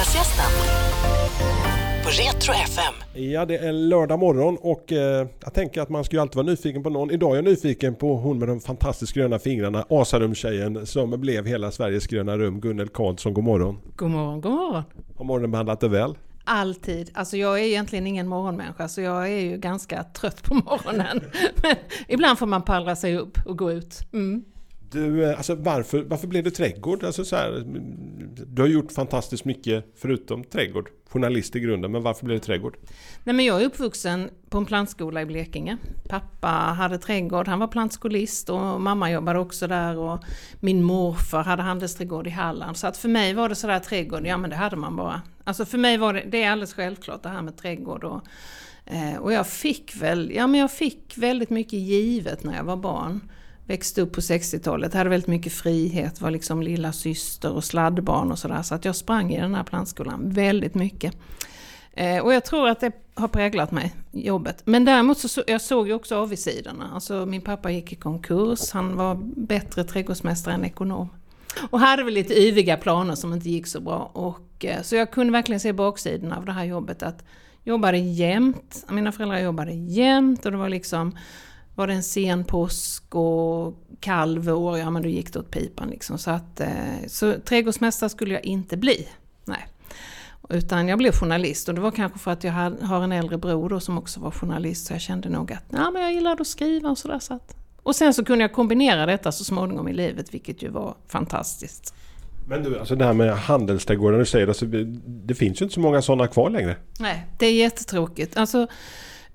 Fredagsgästen på Retro FM. Ja, det är lördag morgon och eh, jag tänker att man ska ju alltid vara nyfiken på någon. Idag är jag nyfiken på hon med de fantastiskt gröna fingrarna, Asarum-tjejen som blev hela Sveriges gröna rum, Gunnel Karlsson. God morgon. God morgon, god morgon. Har morgonen behandlat dig väl? Alltid. Alltså jag är egentligen ingen morgonmänniska så jag är ju ganska trött på morgonen. Men ibland får man pallra sig upp och gå ut. Mm. Du, eh, alltså varför, varför blev det trädgård? Alltså så här, du har gjort fantastiskt mycket förutom trädgård. Journalist i grunden, men varför blev det trädgård? Nej, men jag är uppvuxen på en plantskola i Blekinge. Pappa hade trädgård, han var plantskolist och mamma jobbade också där och min morfar hade handelsträdgård i Halland. Så att för mig var det sådär trädgård, ja men det hade man bara. Alltså för mig var det, det är alldeles självklart det här med trädgård och, eh, och jag fick väl, ja men jag fick väldigt mycket givet när jag var barn växte upp på 60-talet, hade väldigt mycket frihet, var liksom lilla syster och sladdbarn och sådär. Så att jag sprang i den här plantskolan väldigt mycket. Eh, och jag tror att det har präglat mig, jobbet. Men däremot så, så jag såg jag också avigsidorna. Alltså min pappa gick i konkurs, han var bättre trädgårdsmästare än ekonom. Och hade väl lite yviga planer som inte gick så bra. Och, eh, så jag kunde verkligen se baksidorna av det här jobbet. Att jobbade jämt, mina föräldrar jobbade jämt och det var liksom var det en sen påsk och kall vår, ja men då gick det åt pipan liksom. Så, att, eh, så trädgårdsmästare skulle jag inte bli. Nej. Utan jag blev journalist och det var kanske för att jag har en äldre bror då som också var journalist så jag kände nog att ja, men jag gillade att skriva och sådär. Så att. Och sen så kunde jag kombinera detta så småningom i livet vilket ju var fantastiskt. Men du, alltså det här med handelsträdgården du säger, alltså, det finns ju inte så många sådana kvar längre. Nej, det är jättetråkigt. Alltså,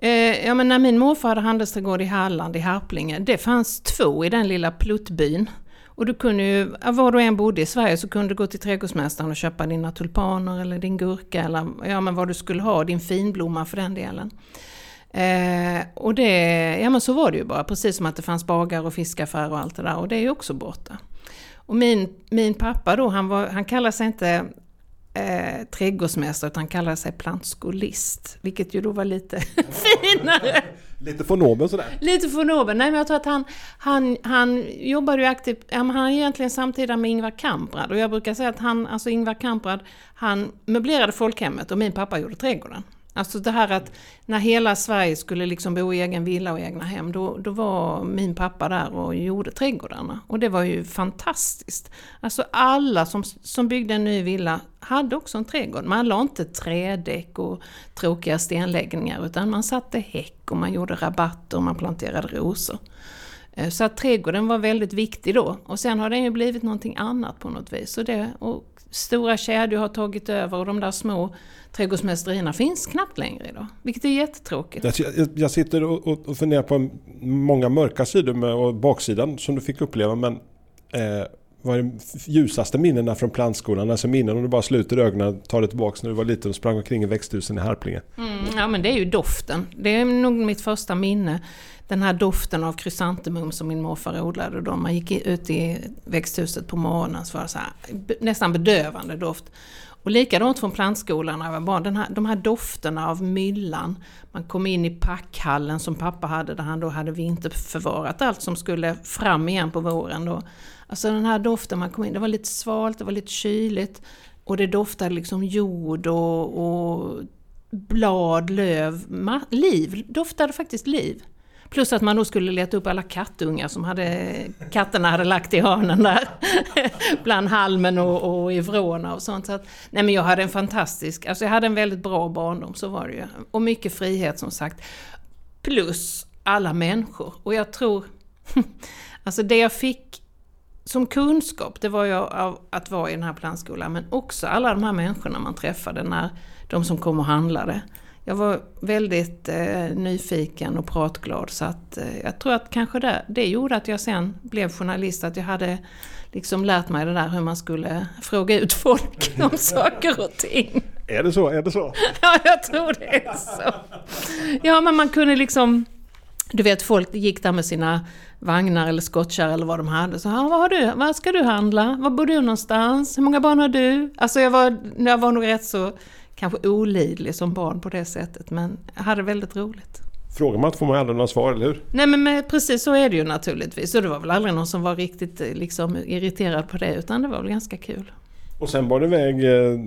Eh, ja, men när min morfar hade handelsträdgård i Halland, i Harplinge, det fanns två i den lilla pluttbyn. Och du kunde ju, var du än bodde i Sverige så kunde du gå till trädgårdsmästaren och köpa dina tulpaner eller din gurka eller ja, men vad du skulle ha, din finblomma för den delen. Eh, och det, ja men så var det ju bara, precis som att det fanns bagare och fiskaffärer och allt det där och det är ju också borta. Och min, min pappa då, han, var, han kallade sig inte eh, trädgårdsmästare utan kallade sig plantskolist. Vilket ju då var lite finare. Lite von oben sådär? Lite von oben. Nej men jag tror att han, han, han jobbade ju aktivt, han är egentligen samtida med Ingvar Kamprad. Och jag brukar säga att han, alltså Ingvar Kamprad, han möblerade folkhemmet och min pappa gjorde trädgården. Alltså det här att när hela Sverige skulle liksom bo i egen villa och egna hem, då, då var min pappa där och gjorde trädgårdarna. Och det var ju fantastiskt. Alltså alla som, som byggde en ny villa hade också en trädgård. Man la inte trädäck och tråkiga stenläggningar, utan man satte häck och man gjorde rabatter och man planterade rosor. Eh, så att trädgården var väldigt viktig då. Och sen har den ju blivit någonting annat på något vis. Och, det, och stora kedjor har tagit över och de där små trädgårdsmästerierna finns knappt längre idag. Vilket är jättetråkigt. Jag, jag sitter och, och funderar på många mörka sidor med, och baksidan som du fick uppleva. Men eh, vad är de ljusaste minnena från plantskolan? Alltså minnen om du bara sluter ögonen och tar det tillbaka när du var liten och sprang omkring i växthusen i Harplinge. Mm, ja men det är ju doften. Det är nog mitt första minne. Den här doften av krysantemum som min morfar odlade då. Man gick ut i växthuset på morgonen så var det så här, nästan bedövande doft. Och likadant från plantskolan när jag var barn, den här, de här dofterna av myllan. Man kom in i packhallen som pappa hade där han då hade vinterförvarat allt som skulle fram igen på våren. Då. Alltså den här doften man kom in, det var lite svalt, det var lite kyligt. Och det doftade liksom jord och, och blad, löv, liv. Doftade faktiskt liv. Plus att man då skulle leta upp alla kattungar som hade, katterna hade lagt i hörnen där. Bland halmen och, och i vrårna och sånt. Så att, nej men jag hade en fantastisk, alltså jag hade en väldigt bra barndom, så var det ju. Och mycket frihet som sagt. Plus alla människor. Och jag tror, alltså det jag fick som kunskap, det var ju av att vara i den här plantskolan, men också alla de här människorna man träffade när de som kom och handlade. Jag var väldigt eh, nyfiken och pratglad så att eh, jag tror att kanske det, det gjorde att jag sen blev journalist, att jag hade liksom lärt mig det där hur man skulle fråga ut folk om saker och ting. Är det så? Är det så? ja, jag tror det är så. Ja, men man kunde liksom du vet folk gick där med sina vagnar eller skottkärr eller vad de hade. Så, vad har du? Vad ska du handla? Var bor du någonstans? Hur många barn har du? Alltså jag var, jag var nog rätt så kanske olidlig som barn på det sättet men jag hade väldigt roligt. Frågar man får man aldrig några svar, eller hur? Nej men med, precis så är det ju naturligtvis. Och det var väl aldrig någon som var riktigt eh, liksom, irriterad på det utan det var väl ganska kul. Och sen var det iväg... eh,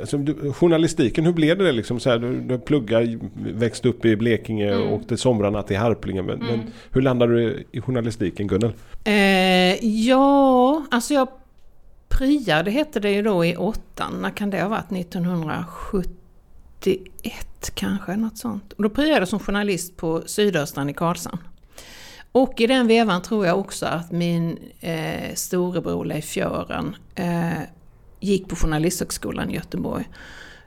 Alltså, du, journalistiken, hur blev det liksom? Så här, du, du pluggar, växte upp i Blekinge och åkte somrarna till Harplinge. Men, men hur landade du i journalistiken Gunnel? Eh, ja, alltså jag pryade hette det ju då i åttan. När kan det ha varit? 1971 kanske, något sånt. Och då pryade jag som journalist på Sydöstran i Karlshamn. Och i den vevan tror jag också att min eh, storebror Leif Göran eh, gick på Journalisthögskolan i Göteborg.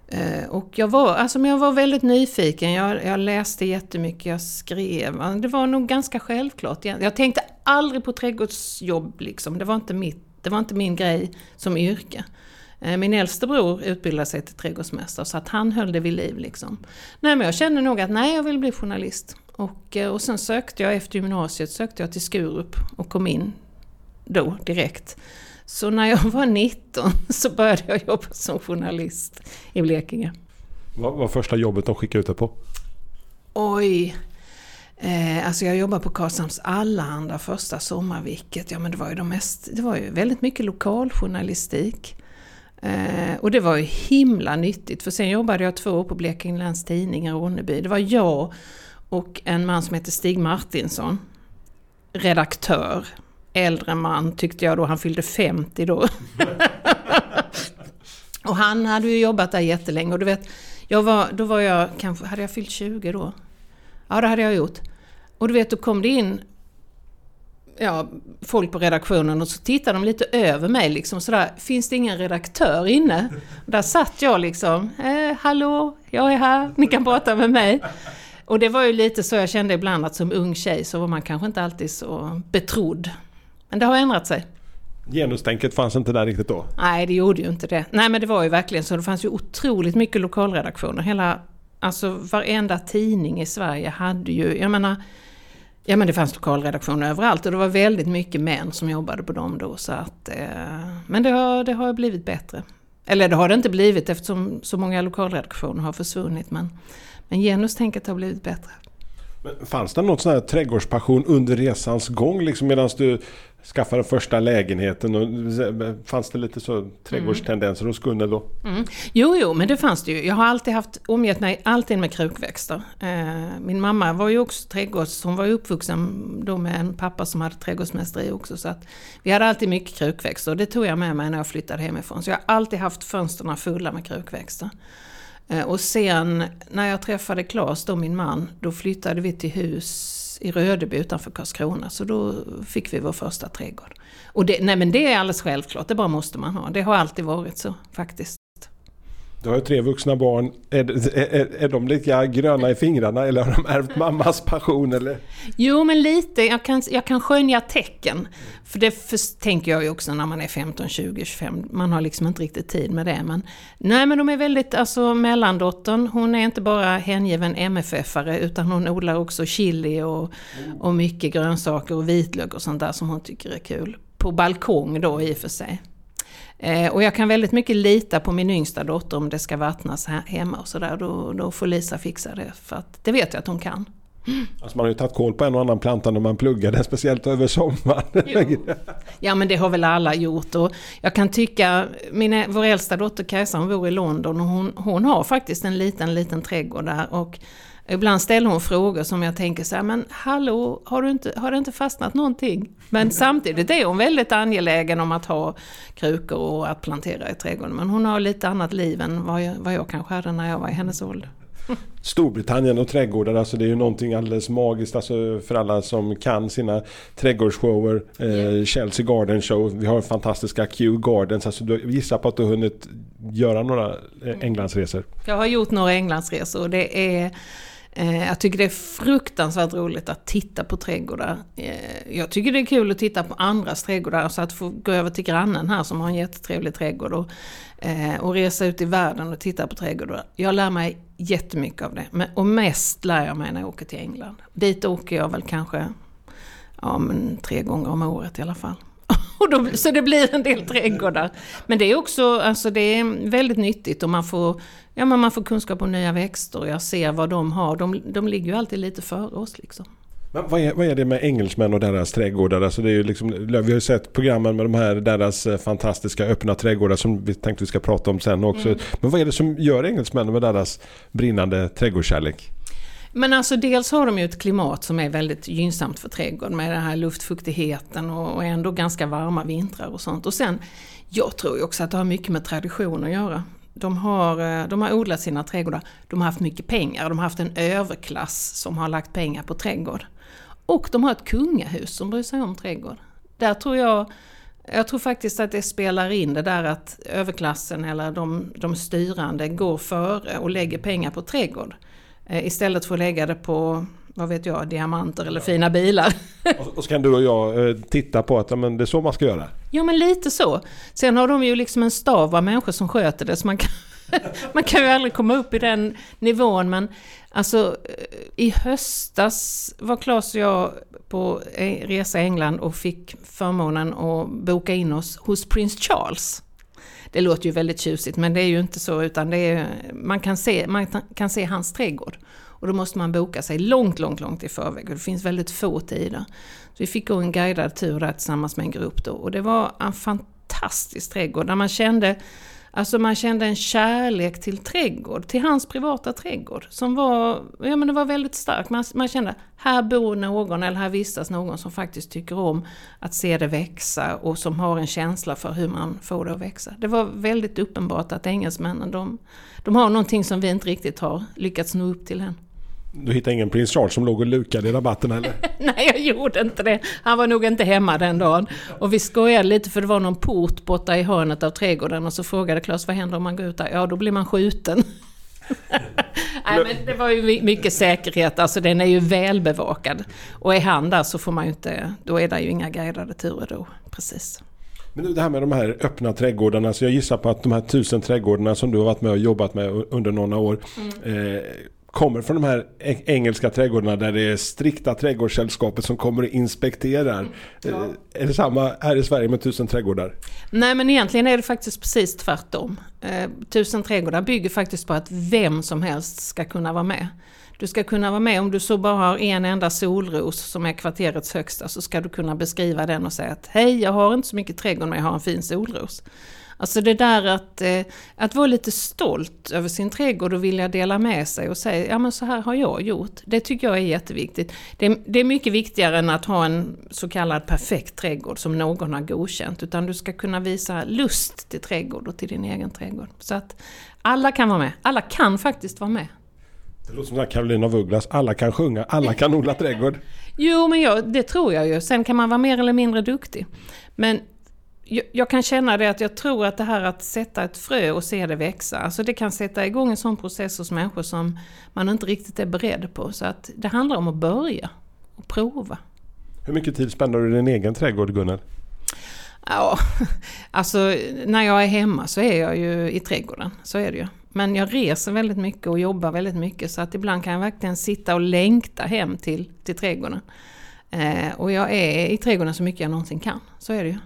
Eh, och jag var, alltså, jag var väldigt nyfiken, jag, jag läste jättemycket, jag skrev. Det var nog ganska självklart. Jag, tänkte aldrig på trädgårdsjobb, liksom. det, var inte mitt, det var inte min grej som yrke. Eh, min äldste bror utbildade sig till trädgårdsmästare så att han höll det vid liv. Liksom. Nej, men jag kände nog att nej, jag vill bli journalist. Och, eh, och sen sökte jag efter gymnasiet sökte jag till Skurup och kom in då direkt. Så när jag var 19 så började jag jobba som journalist i Blekinge. Vad var första jobbet de skickade ut dig på? Oj! Eh, alltså jag jobbade på Karlshamns Allehanda första sommarviket. Ja men det var ju de mest, det var ju väldigt mycket lokaljournalistik. Eh, och det var ju himla nyttigt för sen jobbade jag två år på Blekinge Läns Tidning i Ronneby. Det var jag och en man som heter Stig Martinsson. Redaktör. Äldre man tyckte jag då, han fyllde 50 då. och han hade ju jobbat där jättelänge och du vet, jag var, då var jag kanske, hade jag fyllt 20 då? Ja, det hade jag gjort. Och du vet, då kom det in ja, folk på redaktionen och så tittade de lite över mig liksom sådär, finns det ingen redaktör inne? Och där satt jag liksom, eh, hallå, jag är här, ni kan prata med mig. Och det var ju lite så jag kände ibland att som ung tjej så var man kanske inte alltid så betrodd. Men det har ändrat sig. Genustänket fanns inte där riktigt då. Nej, det gjorde ju inte det. Nej, men det var ju verkligen så. Det fanns ju otroligt mycket lokalredaktioner. Hela, alltså varenda tidning i Sverige hade ju, jag menar, ja men det fanns lokalredaktioner överallt och det var väldigt mycket män som jobbade på dem då. Så att, eh, men det har, det har blivit bättre. Eller det har det inte blivit eftersom så många lokalredaktioner har försvunnit. Men, men genustänket har blivit bättre. Men fanns det något sån här trädgårdspassion under resans gång liksom medan du Skaffa den första lägenheten? Och, fanns det lite så trädgårdstendenser hos Gunnel då? Mm. Jo, jo, men det fanns det ju. Jag har alltid haft, omgett mig alltid med krukväxter. Eh, min mamma var ju också trädgårds, hon var ju uppvuxen då med en pappa som hade trädgårdsmästeri också. Så att vi hade alltid mycket krukväxter och det tog jag med mig när jag flyttade hemifrån. Så jag har alltid haft fönstren fulla med krukväxter. Eh, och sen när jag träffade Claes, då min man, då flyttade vi till hus i Rödeby utanför Karlskrona. Så då fick vi vår första trädgård. Och det, nej men det är alldeles självklart, det bara måste man ha. Det har alltid varit så faktiskt. Du har ju tre vuxna barn. Är, är, är de lika gröna i fingrarna eller har de ärvt mammas passion? Eller? Jo, men lite. Jag kan, jag kan skönja tecken. För det för, tänker jag ju också när man är 15, 20, 25. Man har liksom inte riktigt tid med det. Men, nej, men de är väldigt, alltså mellandottern, hon är inte bara hängiven MFF-are utan hon odlar också chili och, och mycket grönsaker och vitlök och sånt där som hon tycker är kul. På balkong då i och för sig. Eh, och jag kan väldigt mycket lita på min yngsta dotter om det ska vattnas he- hemma och sådär. Då, då får Lisa fixa det. För att det vet jag att hon kan. Alltså man har ju tagit koll på en och annan planta när man pluggade, speciellt över sommaren. Ja men det har väl alla gjort och jag kan tycka, min, vår äldsta dotter Kajsa hon bor i London och hon, hon har faktiskt en liten, liten trädgård där och ibland ställer hon frågor som jag tänker så här, men hallå, har, du inte, har det inte fastnat någonting? Men samtidigt är hon väldigt angelägen om att ha krukor och att plantera i trädgården. Men hon har lite annat liv än vad jag, vad jag kanske hade när jag var i hennes ålder. Storbritannien och trädgårdar, alltså det är ju någonting alldeles magiskt alltså för alla som kan sina trädgårdsshower. Eh, Chelsea Garden Show, vi har fantastiska Kew Gardens. Alltså du gissar på att du har hunnit göra några eh, Englandsresor. Jag har gjort några Englandsresor det är Eh, jag tycker det är fruktansvärt roligt att titta på trädgårdar. Eh, jag tycker det är kul att titta på andras trädgårdar, så att få gå över till grannen här som har en jättetrevlig trädgård och, eh, och resa ut i världen och titta på trädgårdar. Jag lär mig jättemycket av det. Men, och mest lär jag mig när jag åker till England. Dit åker jag väl kanske ja, men tre gånger om året i alla fall. Och då, så det blir en del trädgårdar. Men det är också alltså det är väldigt nyttigt och man får, ja, men man får kunskap om nya växter och jag ser vad de har. De, de ligger ju alltid lite före oss liksom. Men vad är, vad är det med engelsmän och deras trädgårdar? Alltså det är ju liksom, vi har ju sett programmen med de här deras eh, fantastiska öppna trädgårdar som vi tänkte vi ska prata om sen också. Mm. Men vad är det som gör engelsmännen med deras brinnande trädgårdskärlek? Men alltså dels har de ju ett klimat som är väldigt gynnsamt för trädgården med den här luftfuktigheten och, ändå ganska varma vintrar och sånt. Och sen, jag tror ju också att det har mycket med tradition att göra. De har, eh, de har odlat sina trädgårdar, de har haft mycket pengar, de har haft en överklass som har lagt pengar på trädgård. Och de har ett kungahus som bryr sig om trädgård. Där tror jag, jag tror faktiskt att det spelar in det där att överklassen eller de, de styrande går före och lägger pengar på trädgård. Eh, Istället för att lägga det på, vad vet jag, diamanter eller fina bilar. Och, och så kan du och jag eh, titta på att ja, men det är så man ska göra. Ja men lite så. Sen har de ju liksom en stav av människor som sköter det så man kan, man kan ju aldrig komma upp i den nivån men alltså eh, i höstas var Claes och jag på resa i England och fick förmånen att boka in oss hos prins Charles. Det låter ju väldigt tjusigt men det är ju inte så utan det är, man, kan se, man kan se hans trädgård. Och då måste man boka sig långt, långt, långt i förväg och det finns väldigt få tider. Så vi fick gå en guidad tur där tillsammans med en grupp då och det var en fantastisk trädgård där man kände Alltså man kände en kärlek till trädgård, till hans privata trädgård. Som var, ja men det var väldigt starkt. Man, man kände, här bor någon eller här vistas någon som faktiskt tycker om att se det växa och som har en känsla för hur man får det att växa. Det var väldigt uppenbart att engelsmännen, de, de har någonting som vi inte riktigt har lyckats nå upp till än. Du hittade ingen prins Charles som låg och lukade i rabatten eller? Nej, jag gjorde inte det. Han var nog inte hemma den dagen. Och vi skojade lite för det var någon port borta i hörnet av trädgården och så frågade Claes vad händer om man går ut där? Ja, då blir man skjuten. Nej, men det var ju mycket säkerhet, alltså den är ju välbevakad. Och är han där så får man ju inte, då är det ju inga guidade turer då. Precis. Men nu det här med de här öppna trädgårdarna, så jag gissar på att de här tusen trädgårdarna som du har varit med och jobbat med under några år eh, kommer från de här eng- engelska trädgårdarna där det är strikta trädgårdssällskapet som kommer och inspekterar. Eh, är det samma här i Sverige med tusen trädgårdar? Nej men egentligen är det faktiskt precis tvärtom. Eh, Tusen trädgårdar bygger faktiskt på att vem som helst ska kunna vara med. Du ska kunna vara med om du så bara har en enda solros som är kvarterets högsta så ska du kunna beskriva den och säga att hej jag har inte så mycket trädgård men jag har en fin solros. Alltså det där att, eh, att vara lite stolt över sin trädgård och vilja dela med sig och säga ja men så här har jag gjort. Det tycker jag är jätteviktigt. Det, det är mycket viktigare än att ha en så kallad perfekt trädgård som någon har godkänt. Utan du ska kunna visa lust till trädgård och till din egen trädgård. Så att alla kan vara med. Alla kan faktiskt vara med. Det låter som den här Carolina Ugglas, alla kan sjunga, alla kan odla trädgård. Jo, men jag, det tror jag ju. Sen kan man vara mer eller mindre duktig. Men jag, jag kan känna det att jag tror att det här att sätta ett frö och se det växa, alltså det kan sätta igång en sån process hos människor som man inte riktigt är beredd på. Så att det handlar om att börja och prova. Hur mycket tid spenderar du i din egen trädgård Gunnel? Ja, alltså när jag är hemma så är jag ju i trädgården, så är det ju. Men jag reser väldigt mycket och jobbar väldigt mycket så att ibland kan jag verkligen sitta och längta hem till, till trädgården. Eh, och jag är i trädgården så mycket jag någonsin kan, så är det ju.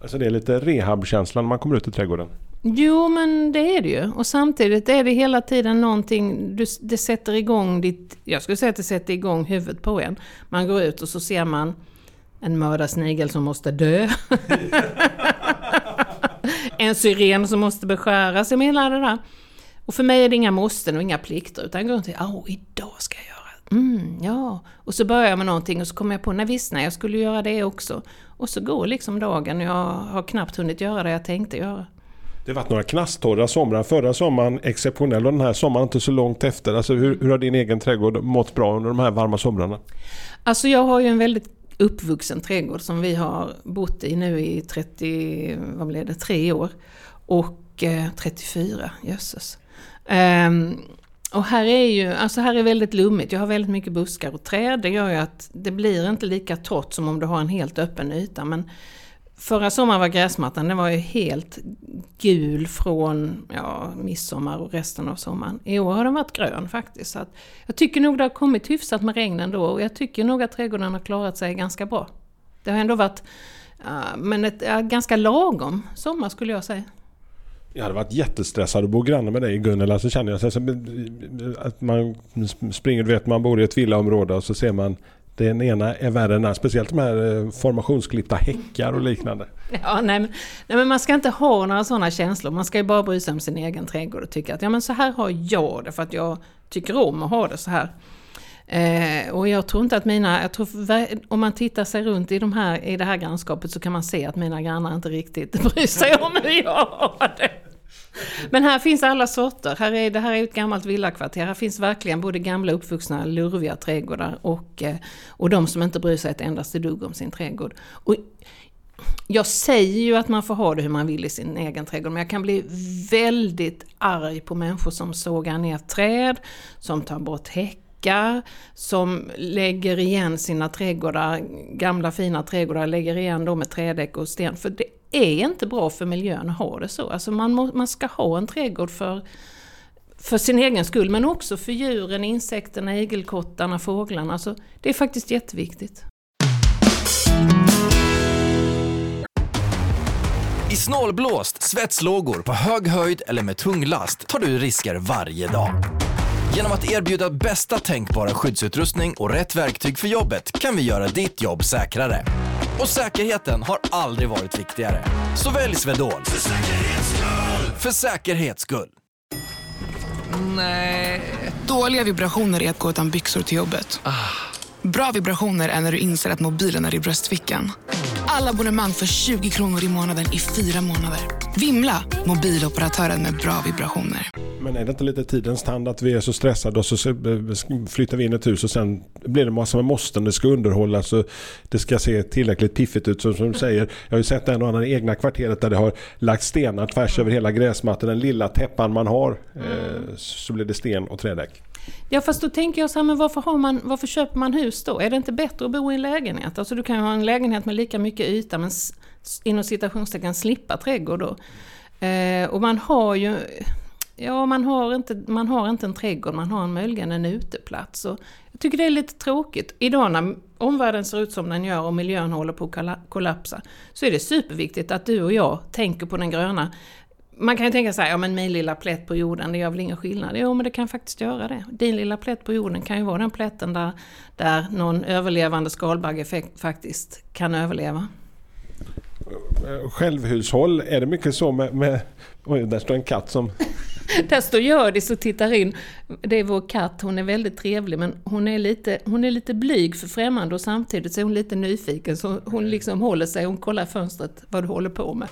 Alltså det är lite rehabkänslan när man kommer ut i trädgården. Jo, men det är det ju. Och samtidigt är det hela tiden någonting, du, det sätter igång ditt, jag skulle säga att det sätter igång huvudet på en. Man går ut och så ser man en mördarsnigel som måste dö. en syren som måste beskäras, jag menar det där. Och för mig är det inga måsten och inga plikter, utan jag går runt och tänker, åh, idag ska jag göra Mm, ja. Och så börjar jag med någonting och så kommer jag på, nej visst nej, jag skulle göra det också. Och så går liksom dagen och jag har knappt hunnit göra det jag tänkte göra. Det har varit några knasttorra somrar. Förra sommaren exceptionell och den här sommaren inte så långt efter. Alltså hur, hur har din egen trädgård mått bra under de här varma somrarna? Alltså jag har ju en väldigt uppvuxen trädgård som vi har bott i nu i 30, vad blev det, tre år. Och eh, 34, jösses. Ehm, och här är ju, alltså här är väldigt lummigt. Jag har väldigt mycket buskar och träd. Det gör ju att det blir inte lika torrt som om du har en helt öppen yta. Men förra sommaren var gräsmattan, den var ju helt gul från ja, midsommar och resten av sommaren. I år har den varit grön faktiskt. Så att jag tycker nog det har kommit hyfsat med regn ändå och jag tycker nog att trädgården har klarat sig ganska bra. Det har ändå varit uh, men ett uh, ganska lagom sommar skulle jag säga. Jag hade varit jättestressad att bo granne med dig Gunnel. Alltså känner jag så att man springer, du vet man bor i ett villaområde och så ser man Den ena är värre än den andra. Speciellt de här eh, formationsklippta häckar och liknande. Ja, nej, men, nej, men man ska inte ha några sådana känslor. Man ska ju bara bry sig om sin egen trädgård och tycka att ja, men så här har jag det för att jag tycker om att ha det så här. Eh, och jag tror inte att mina, jag tror, om man tittar sig runt i, de här, i det här grannskapet så kan man se att mina grannar inte riktigt bryr sig om hur jag har det. Men här finns alla sorter. Här är, det här är ett gammalt villakvarter. Här finns verkligen både gamla uppvuxna lurviga trädgårdar och, eh, och de som inte bryr sig ett endaste dugg om sin trädgård. Och jag säger ju att man får ha det hur man vill i sin egen trädgård, men jag kan bli väldigt arg på människor som sågar ner träd, som tar bort häckar, som lägger igen sina trädgårdar, gamla fina trädgårdar, lägger igen dem med trädäck och sten. För det är inte bra för miljön att ha det så. Alltså man, må, man ska ha en trädgård för, för sin egen skull, men också för djuren, insekterna, igelkottarna, fåglarna. Alltså, det är faktiskt jätteviktigt. I snålblåst, svetslågor, på hög höjd eller med tung last tar du risker varje dag. Genom att erbjuda bästa tänkbara skyddsutrustning och rätt verktyg för jobbet kan vi göra ditt jobb säkrare. Och säkerheten har aldrig varit viktigare. Så välj Swedol. För säkerhets skull! För säkerhets skull. Nej. Dåliga vibrationer är att gå utan byxor till jobbet. Bra vibrationer är när du inser att mobilen är i bröstfickan. Alla abonnemang för 20 kronor i månaden i fyra månader. Vimla! Mobiloperatören med bra vibrationer. Men är det inte lite tidens tand att vi är så stressade och så eh, eh, flyttar vi in ett hus och sen blir det massa med måsten. Det ska underhållas och det ska se tillräckligt piffigt ut som, som du säger. Jag har ju sett en och annan i egna kvarteret där det har lagt stenar tvärs över hela gräsmattan. Den lilla täppan man har eh, så blir det sten och trädäck. Ja fast då tänker jag så här, men varför, har man, varför köper man hus då? Är det inte bättre att bo i en lägenhet? Alltså du kan ju ha en lägenhet med lika mycket yta men inom citationstecken slippa trädgård då. Eh, och man har ju, ja man har, inte, man har inte en trädgård, man har möjligen en uteplats. Och jag tycker det är lite tråkigt. Idag när omvärlden ser ut som den gör och miljön håller på att kollapsa så är det superviktigt att du och jag tänker på den gröna man kan ju tänka sig, ja men min lilla plätt på jorden, det gör väl ingen skillnad? Jo, men det kan faktiskt göra det. Din lilla plätt på jorden kan ju vara den plätten där, där någon överlevande skalbagge faktiskt kan överleva. Självhushåll, är det mycket så med, med oj, där står en katt som Där står Hjördis och tittar in. Det är vår katt, hon är väldigt trevlig men hon är lite, hon är lite blyg för främmande och samtidigt så är hon lite nyfiken. Så hon liksom håller sig, hon kollar i fönstret vad du håller på med.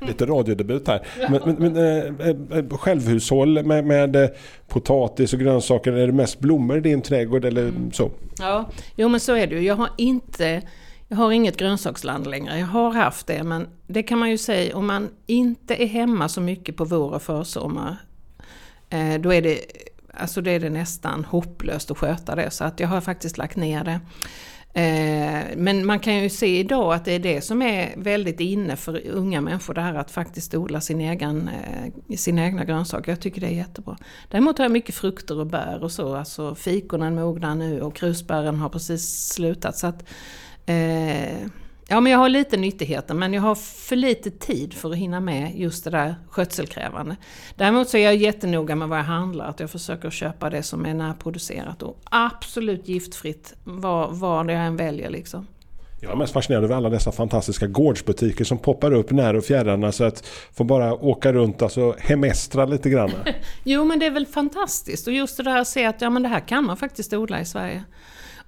Lite radiodebut här. Men, men, men äh, äh, självhushåll med, med äh, potatis och grönsaker, är det mest blommor i din trädgård eller mm. så? Ja, jo men så är det ju. Jag har inte jag har inget grönsaksland längre. Jag har haft det, men det kan man ju säga om man inte är hemma så mycket på vår och försommar Eh, Eh, då är det, alltså då är det nästan hopplöst att sköta det. Så att jag har faktiskt lagt ner det. Eh, men man kan ju se idag att det är det som är väldigt inne för unga människor, det här att faktiskt odla sin egen, eh, sina egna grönsaker. Jag tycker det är jättebra. Däremot har jag mycket frukter och bär och så, alltså fikonen mognar nu och krusbären har precis slutat. Så att, eh, Ja, men jag har lite nyttigheter men jag har för lite tid för att hinna med just det där skötselkrävande. Däremot så är jag jättenoga med vad jag handlar, att jag försöker köpa det som är närproducerat och absolut giftfritt vad, vad jag än väljer liksom. Jag är mest fascinerad över alla dessa fantastiska gårdsbutiker som poppar upp när och fjärran. Så att få bara åka runt, alltså hemestra lite grann. jo men det är väl fantastiskt och just det där att se att ja, men det här kan man faktiskt odla i Sverige.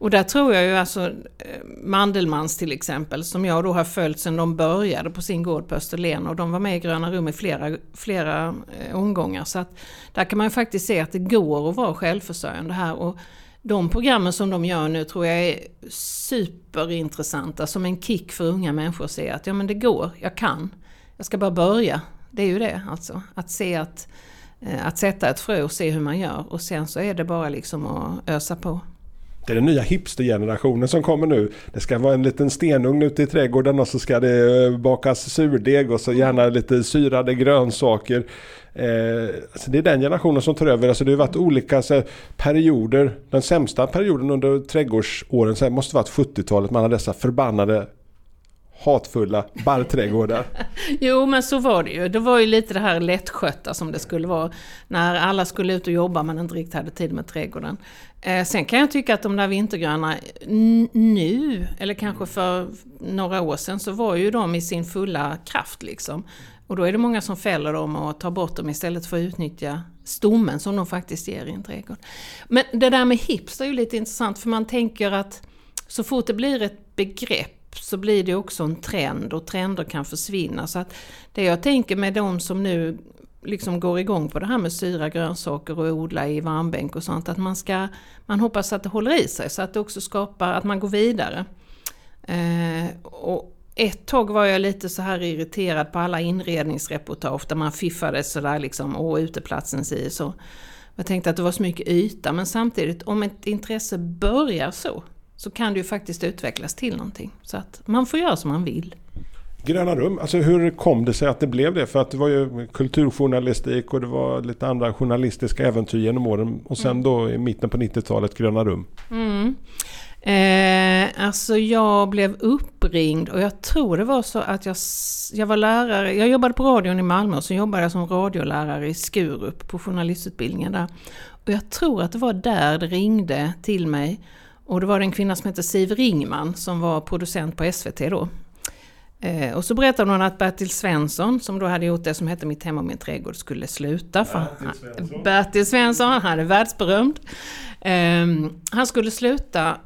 Och där tror jag ju alltså eh, Mandelmans till exempel, som jag då har följt sedan de började på sin gård på Österlen och de var med i Gröna Rum i flera, flera eh, omgångar. Så att där kan man ju faktiskt se att det går att vara självförsörjande här. Och de programmen som de gör nu tror jag är superintressanta som en kick för unga människor att se att ja men det går, jag kan. Jag ska bara börja. Det är ju det alltså. Att se att, eh, att sätta ett frö och se hur man gör och sen så är det bara liksom att ösa på. Det är den nya hipstergenerationen som kommer nu. Det ska vara en liten stenugn ute i trädgården och så ska det eh, bakas surdeg och så gärna lite syrade grönsaker. Eh, alltså det är den generationen som tar över. Alltså det har varit olika här, perioder. Den sämsta perioden under trädgårdsåren så måste varit 70-talet. Man hade dessa förbannade hatfulla barrträdgårdar. Jo, men så var det ju. Det var ju lite det här lättskötta som det skulle vara. När alla skulle ut och jobba men inte riktigt hade tid med trädgården. Eh, sen kan jag tycka att de där vintergröna nu, eller kanske för några år sedan, så var ju de i sin fulla kraft liksom. Och då är det många som fäller dem och tar bort dem istället för att utnyttja stommen som de faktiskt ger i en trädgård. Men det där med hipster är ju lite intressant för man tänker att så fort det blir ett begrepp så blir det också en trend och trender kan försvinna. Så att det jag tänker med de som nu liksom går igång på det här med syra grönsaker och odla i varmbänk och sånt, att man ska, man hoppas att det håller i sig så att det också skapar, att man går vidare. Eh, och ett tag var jag lite så här irriterad på alla inredningsreportage där man fiffade sådär liksom, åh uteplatsen si så. Jag tänkte att det var så mycket yta, men samtidigt om ett intresse börjar så, så kan det ju faktiskt utvecklas till någonting. Så att man får göra som man vill. Gröna rum, alltså hur kom det sig att det blev det? För att det var ju kulturjournalistik och det var lite andra journalistiska äventyr genom åren. Och sen mm. då i mitten på 90-talet Gröna rum. Mm. Eh, alltså jag blev uppringd och jag tror det var så att jag, jag var lärare, jag jobbade på radion i Malmö och så jobbade jag som radiolärare i Skurup på journalistutbildningen där. Och jag tror att det var där det ringde till mig. Och det var en kvinna som hette Siv Ringman som var producent på SVT då. Eh, och så berättade hon att Bertil Svensson, som då hade gjort det som hette Mitt hem och min trädgård, skulle sluta. För Bertil Svensson, Bertil Svensson han är världsberömd. Eh, han skulle sluta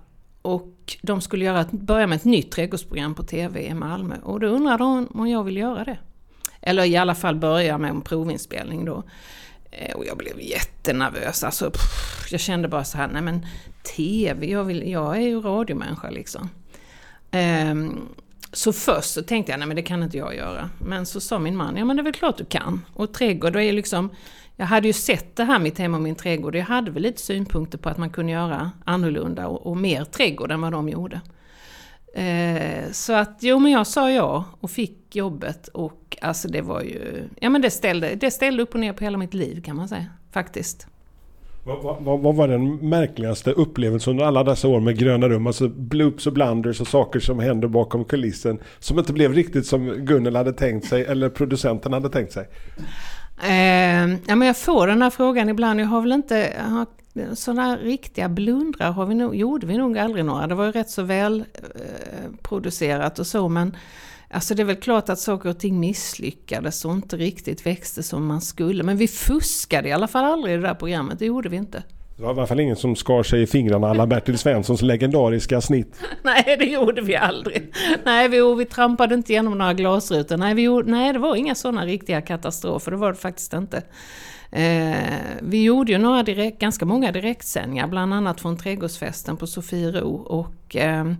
och de skulle göra, börja med ett nytt trädgårdsprogram på TV i Malmö. Och då undrade hon om jag ville göra det. Eller i alla fall börja med en provinspelning då. Eh, och jag blev jättenervös. Alltså, pff, jag kände bara så här, nej men TV, jag, vill, jag är ju radiomänniska liksom. Um, så först så tänkte jag, nej men det kan inte jag göra. Men så sa min man, ja men det är väl klart du kan. Och trädgård, då är liksom, jag hade ju sett det här mitt hem och min trädgård. Jag hade väl lite synpunkter på att man kunde göra annorlunda och, och mer trädgård än vad de gjorde. Eh, så att jo men jag sa ja och fick jobbet och alltså det var ju, ja men det ställde, det ställde upp och ner på hela mitt liv kan man säga, faktiskt. Vad, vad, vad, var den märkligaste upplevelsen under alla dessa år med gröna rum? Alltså bloops och blunders och saker som händer bakom kulissen. Som inte blev riktigt som Gunnel hade tänkt sig eller producenten hade tänkt sig. Eh, ja, men jag får den här frågan ibland. Jag har väl inte... Sådana riktiga blundrar har vi nog, gjorde vi nog aldrig några. Det var ju rätt så väl eh, producerat och så men Alltså det är väl klart att saker och ting misslyckades och inte riktigt växte som man skulle. Men vi fuskade i alla fall aldrig i det där programmet, det gjorde vi inte. Det var i alla fall ingen som skar sig i fingrarna alla Bertil Svenssons legendariska snitt. nej, det gjorde vi aldrig. Nej, vi, vi trampade inte igenom några glasrutor. Nej, vi, nej, det var inga sådana riktiga katastrofer, det var det faktiskt inte. Eh, vi gjorde ju några direkt, ganska många direktsändningar, bland annat från Trädgårdsfesten på Sofiero. Och eh,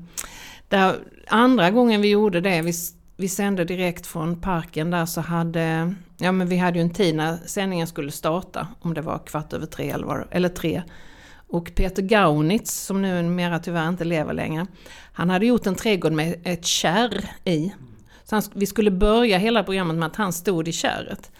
där, andra gången vi gjorde det, vi vi sände direkt från parken där så hade, ja men vi hade ju en tid när sändningen skulle starta, om det var kvart över tre eller, var, eller tre. Och Peter Gaunitz, som numera tyvärr inte lever längre, han hade gjort en trädgård med ett kärr i. Så han, vi skulle börja hela programmet med att han stod i kärret.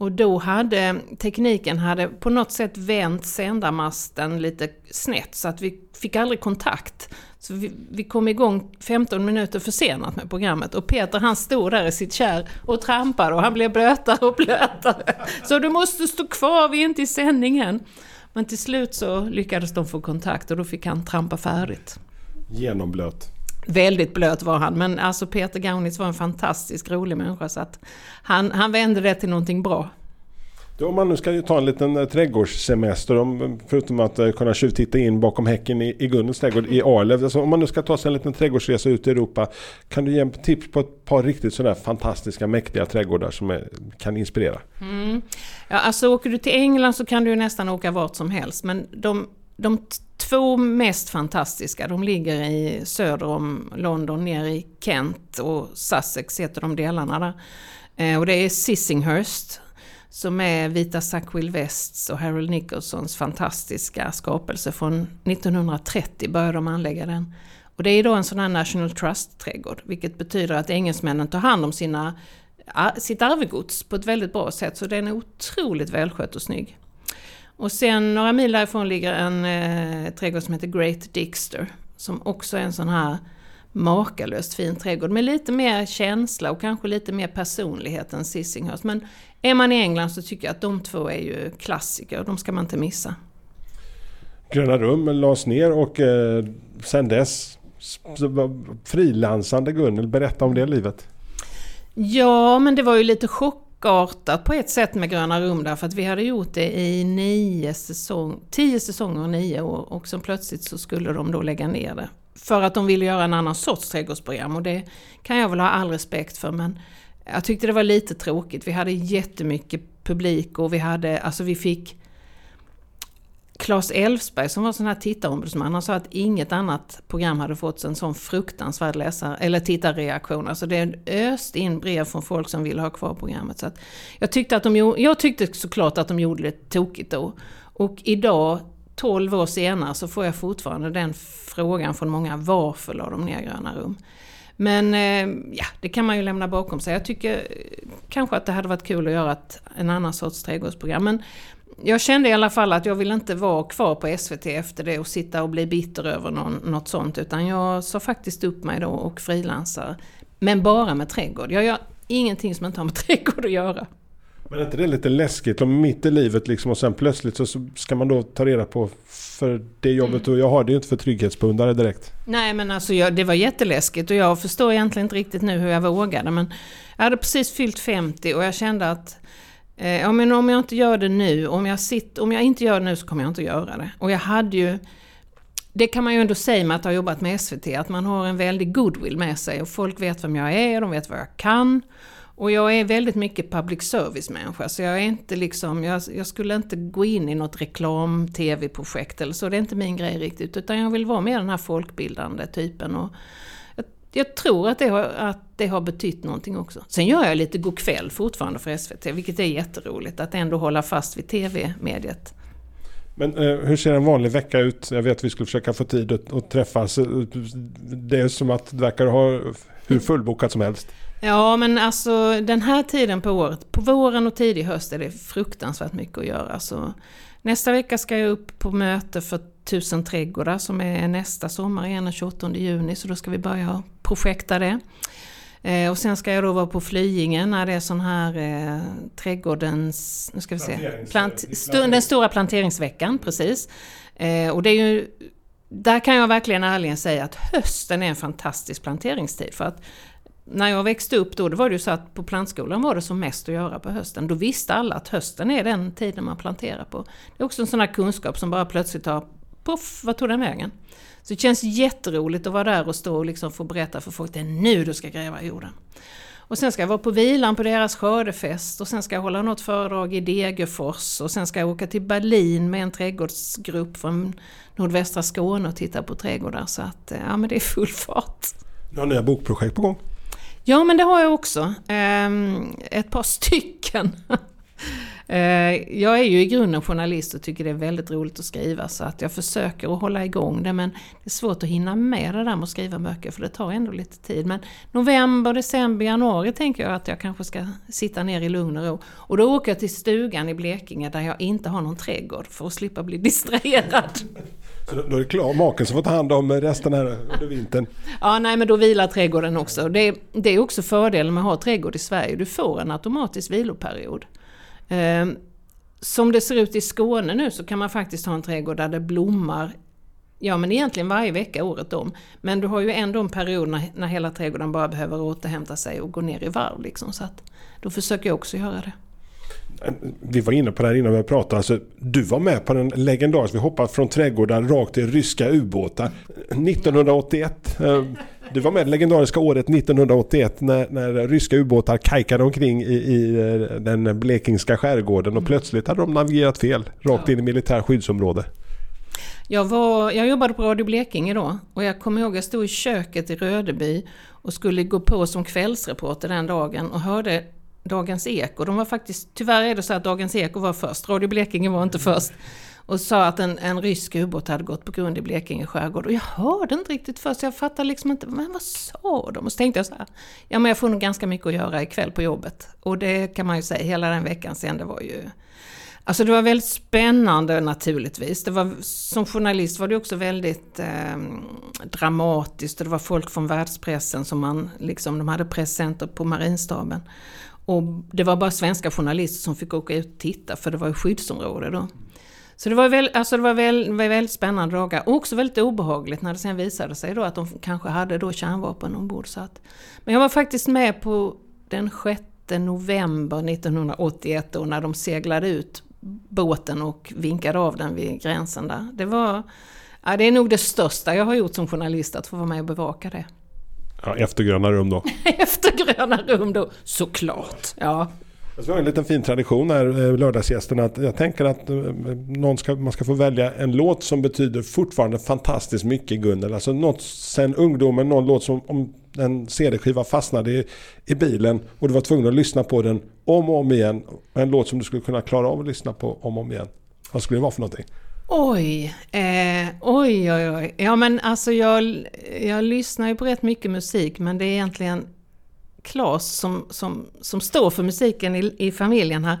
Och då hade tekniken hade på något sätt vänt sändarmasten lite snett så att vi fick aldrig kontakt. Så vi, vi, kom igång 15 minuter försenat med programmet och Peter han stod där i sitt kärr och trampade och han blev blötare och blötare. Så du måste stå kvar, vi är inte i sändningen. Men till slut så lyckades de få kontakt och då fick han trampa färdigt. Genomblöt. Väldigt blöt var han, men alltså Peter Gaunitz var en fantastisk rolig människa så att han, han vände det till någonting bra. Om man nu ska ta en liten eh, trädgårdssemester, om, förutom att uh, kunna tjuvtitta in bakom häcken i, i Gunnels trädgård i Arlev. Alltså, om man nu ska ta sig en liten trädgårdsresa ut i Europa, kan du ge tips på ett par riktigt sådär fantastiska, mäktiga trädgårdar som är, kan inspirera? Mm. Ja, alltså åker du till England så kan du nästan åka vart som helst, men de, de två mest fantastiska, de ligger i söder om London, ner i Kent och Sussex heter de delarna där. Eh, och det är Sissinghurst som är Vita Sackville Wests och Harold Nicholsons fantastiska skapelse från 1930 började de anlägga den. Och det är då en sån här National Trust-trädgård, vilket betyder att engelsmännen tar hand om sina, sitt arvegods på ett väldigt bra sätt, så den är otroligt välskött och snygg. Och sen några mil därifrån ligger en eh, trädgård som heter Great Dixter, som också är en sån här makalöst fin trädgård med lite mer känsla och kanske lite mer personlighet än Sissinghurst. Men är man i England så tycker jag att de två är ju klassiker och de ska man inte missa. Gröna Rum lades ner och eh, sen dess frilansande Gunnel, berätta om det livet. Ja, men det var ju lite likartat på ett sätt med Gröna Rum därför att vi hade gjort det i nio säsong, tio säsonger och nio år och så plötsligt så skulle de då lägga ner det. För att de ville göra en annan sorts trädgårdsprogram och det kan jag väl ha all respekt för men jag tyckte det var lite tråkigt. Vi hade jättemycket publik och vi hade, alltså vi fick Claes Elfsberg som var sån här tittarombudsman, han sa att inget annat program hade fått en sån fruktansvärd läsare, eller tittarreaktion. Alltså det öst in brev från folk som ville ha kvar programmet. Så jag, tyckte att de, jag tyckte såklart att de gjorde det tokigt då. Och idag, 12 år senare, så får jag fortfarande den frågan från många, varför la de ner Gröna Rum? Men eh, ja, det kan man ju lämna bakom sig. Jag tycker eh, kanske att det hade varit kul att göra ett, en annan sorts trädgårdsprogram. Men jag kände i alla fall att jag vill inte vara kvar på SVT efter det och sitta och bli bitter över någon, något sånt. Utan jag sa faktiskt upp mig då och frilansar. Men bara med trädgård. Jag gör ingenting som inte har med trädgård att göra. Men är inte det lite läskigt om mitt i livet liksom och sen plötsligt så ska man då ta reda på för det jobbet mm. och jag har det ju inte för trygghetspundare direkt. Nej men alltså jag, det var jätteläskigt och jag förstår egentligen inte riktigt nu hur jag vågade men jag hade precis fyllt 50 och jag kände att Eh, ja, men om jag inte gör det nu, om jag, sitter, om jag inte gör det nu så kommer jag inte göra det. Och jag hade ju... Det kan man ju ändå säga med att ha jobbat med SVT, att man har en väldig goodwill med sig och folk vet vem jag är, de vet vad jag kan. Och jag är väldigt mycket public service-människa, så jag är inte liksom, jag, jag skulle inte gå in i något reklam-tv-projekt eller så, det är inte min grej riktigt, utan jag vill vara mer den här folkbildande typen. Och jag tror att det, har, att det har betytt någonting också. Sen gör jag lite kväll fortfarande för SVT, vilket är jätteroligt att ändå hålla fast vid TV-mediet. Men eh, hur ser en vanlig vecka ut? Jag vet att vi skulle försöka få tid att, att träffas. Det är som att det verkar ha hur fullbokat som helst. Ja, men alltså den här tiden på året, på våren och tidig höst är det fruktansvärt mycket att göra. Så nästa vecka ska jag upp på möte för Tusen trädgårdar som är nästa sommar igen den 28 juni så då ska vi börja projekta det. Eh, och sen ska jag då vara på Flyinge när det är sån här eh, trädgårdens, nu ska vi se, plant, den stora planteringsveckan, precis. Eh, och det är ju, där kan jag verkligen ärligen säga att hösten är en fantastisk planteringstid för att när jag växte upp då, då var det ju så att på plantskolan var det som mest att göra på hösten. Då visste alla att hösten är den tiden man planterar på. Det är också en sån här kunskap som bara plötsligt har poff, vad tog den vägen? Så det känns jätteroligt att vara där och stå och liksom få berätta för folk, det är nu du ska gräva i jorden. Och sen ska jag vara på vilan på deras skördefest och sen ska jag hålla något föredrag i Degerfors och sen ska jag åka till Berlin med en trädgårdsgrupp från nordvästra Skåne och titta på trädgårdar. Så att, ja men det är full fart. Du har nya bokprojekt på gång? Ja men det har jag också. Ehm, ett par stycken. Eh, jag är ju i grunden journalist och tycker det är väldigt roligt att skriva så att jag försöker att hålla igång det men det är svårt att hinna med det där med att skriva böcker för det tar ändå lite tid. Men november, december, januari tänker jag att jag kanske ska sitta ner i lugn och ro. Och då åker jag till stugan i Blekinge där jag inte har någon trädgård för att slippa bli distraherad. Så då är det klar, maken som får ta hand om resten här under vintern? Ja, nej men då vilar trädgården också. Det, det är också fördelen med att ha trädgård i Sverige, du får en automatisk viloperiod. Eh, som det ser ut i Skåne nu så kan man faktiskt ha en trädgård där det blommar Ja men egentligen varje vecka året om. Men du har ju ändå en period när, när hela trädgården bara behöver återhämta sig och gå ner i varv. Liksom, så att då försöker jag också göra det. Vi var inne på det här innan vi pratade. Alltså, du var med på den legendariska, vi hoppade från trädgårdar rakt till ryska ubåtar. 1981. Du var med det legendariska året 1981 när, när ryska ubåtar kajkade omkring i, i eh, den blekingska skärgården och mm. plötsligt hade de navigerat fel rakt in i militär skyddsområde. Jag, var, jag jobbade på Radio Blekinge då och jag kommer ihåg att jag stod i köket i Rödeby och skulle gå på som kvällsreporter den dagen och hörde Dagens Eko. De var faktiskt, tyvärr är det så att Dagens Eko var först, Radio Blekinge var inte först och sa att en, en rysk ubåt hade gått på grund i Blekinge skärgård. Och jag hörde inte riktigt först, jag fattade liksom inte, men vad sa de? Och så tänkte jag så här, ja men jag får nog ganska mycket att göra ikväll på jobbet. Och det kan man ju säga, hela den veckan sen, det var ju Alltså det var väldigt spännande naturligtvis. Det var, som journalist var det också väldigt eh, dramatiskt och det var folk från världspressen som man liksom, de hade presscenter på marinstaben. Och det var bara svenska journalister som fick åka ut och titta för det var ju skyddsområde då. Så det var, väl, alltså det var, väl, väldigt spännande dagar och också väldigt obehagligt när det sen visade sig då att de kanske hade då kärnvapen ombord. Så att, men jag var faktiskt med på den 6 november 1981 då när de seglade ut båten och vinkade av den vid gränsen där. Det var, ja, det är nog det största jag har gjort som journalist att få vara med och bevaka det. Ja, efter Gröna rum då. efter Gröna rum då, såklart. Ja. Vi har en liten fin tradition här, eh, lördagsgästerna. Att jag tänker att eh, någon ska, man ska få välja en låt som betyder fortfarande fantastiskt mycket Gunnel. Alltså något sen ungdomen, någon låt som om en CD-skiva fastnade i, i bilen och du var tvungen att lyssna på den om och om igen. En låt som du skulle kunna klara av att lyssna på om och om igen. Vad skulle det vara för någonting? Oj, eh, oj, oj, oj. Ja men alltså jag, jag lyssnar ju på rätt mycket musik men det är egentligen Klas som, som, som står för musiken i, i familjen här.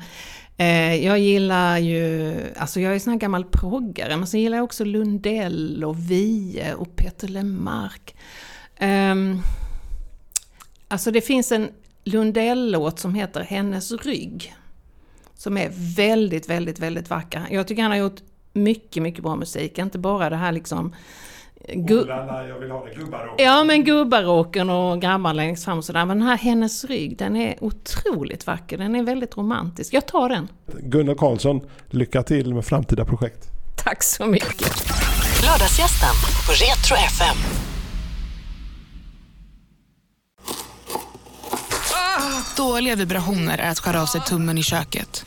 Eh, jag gillar ju, alltså jag är sån här gammal proggare, men så gillar jag också Lundell och Vie och Peter Lemark. Eh, alltså det finns en Lundell-låt som heter Hennes rygg. Som är väldigt, väldigt, väldigt vacker. Jag tycker han har gjort mycket, mycket bra musik. Inte bara det här liksom Gu jag vill ha det gubbaråken. Ja men gubbaråken och grabbar längst fram och sådär. Men den här Hennes rygg, den är otroligt vacker. Den är väldigt romantisk. Jag tar den. Gunnar Karlsson, lycka till med framtida projekt. Tack så mycket. Lördagsgästen på Retro FM. Dåliga vibrationer är att skära av sig tummen i köket.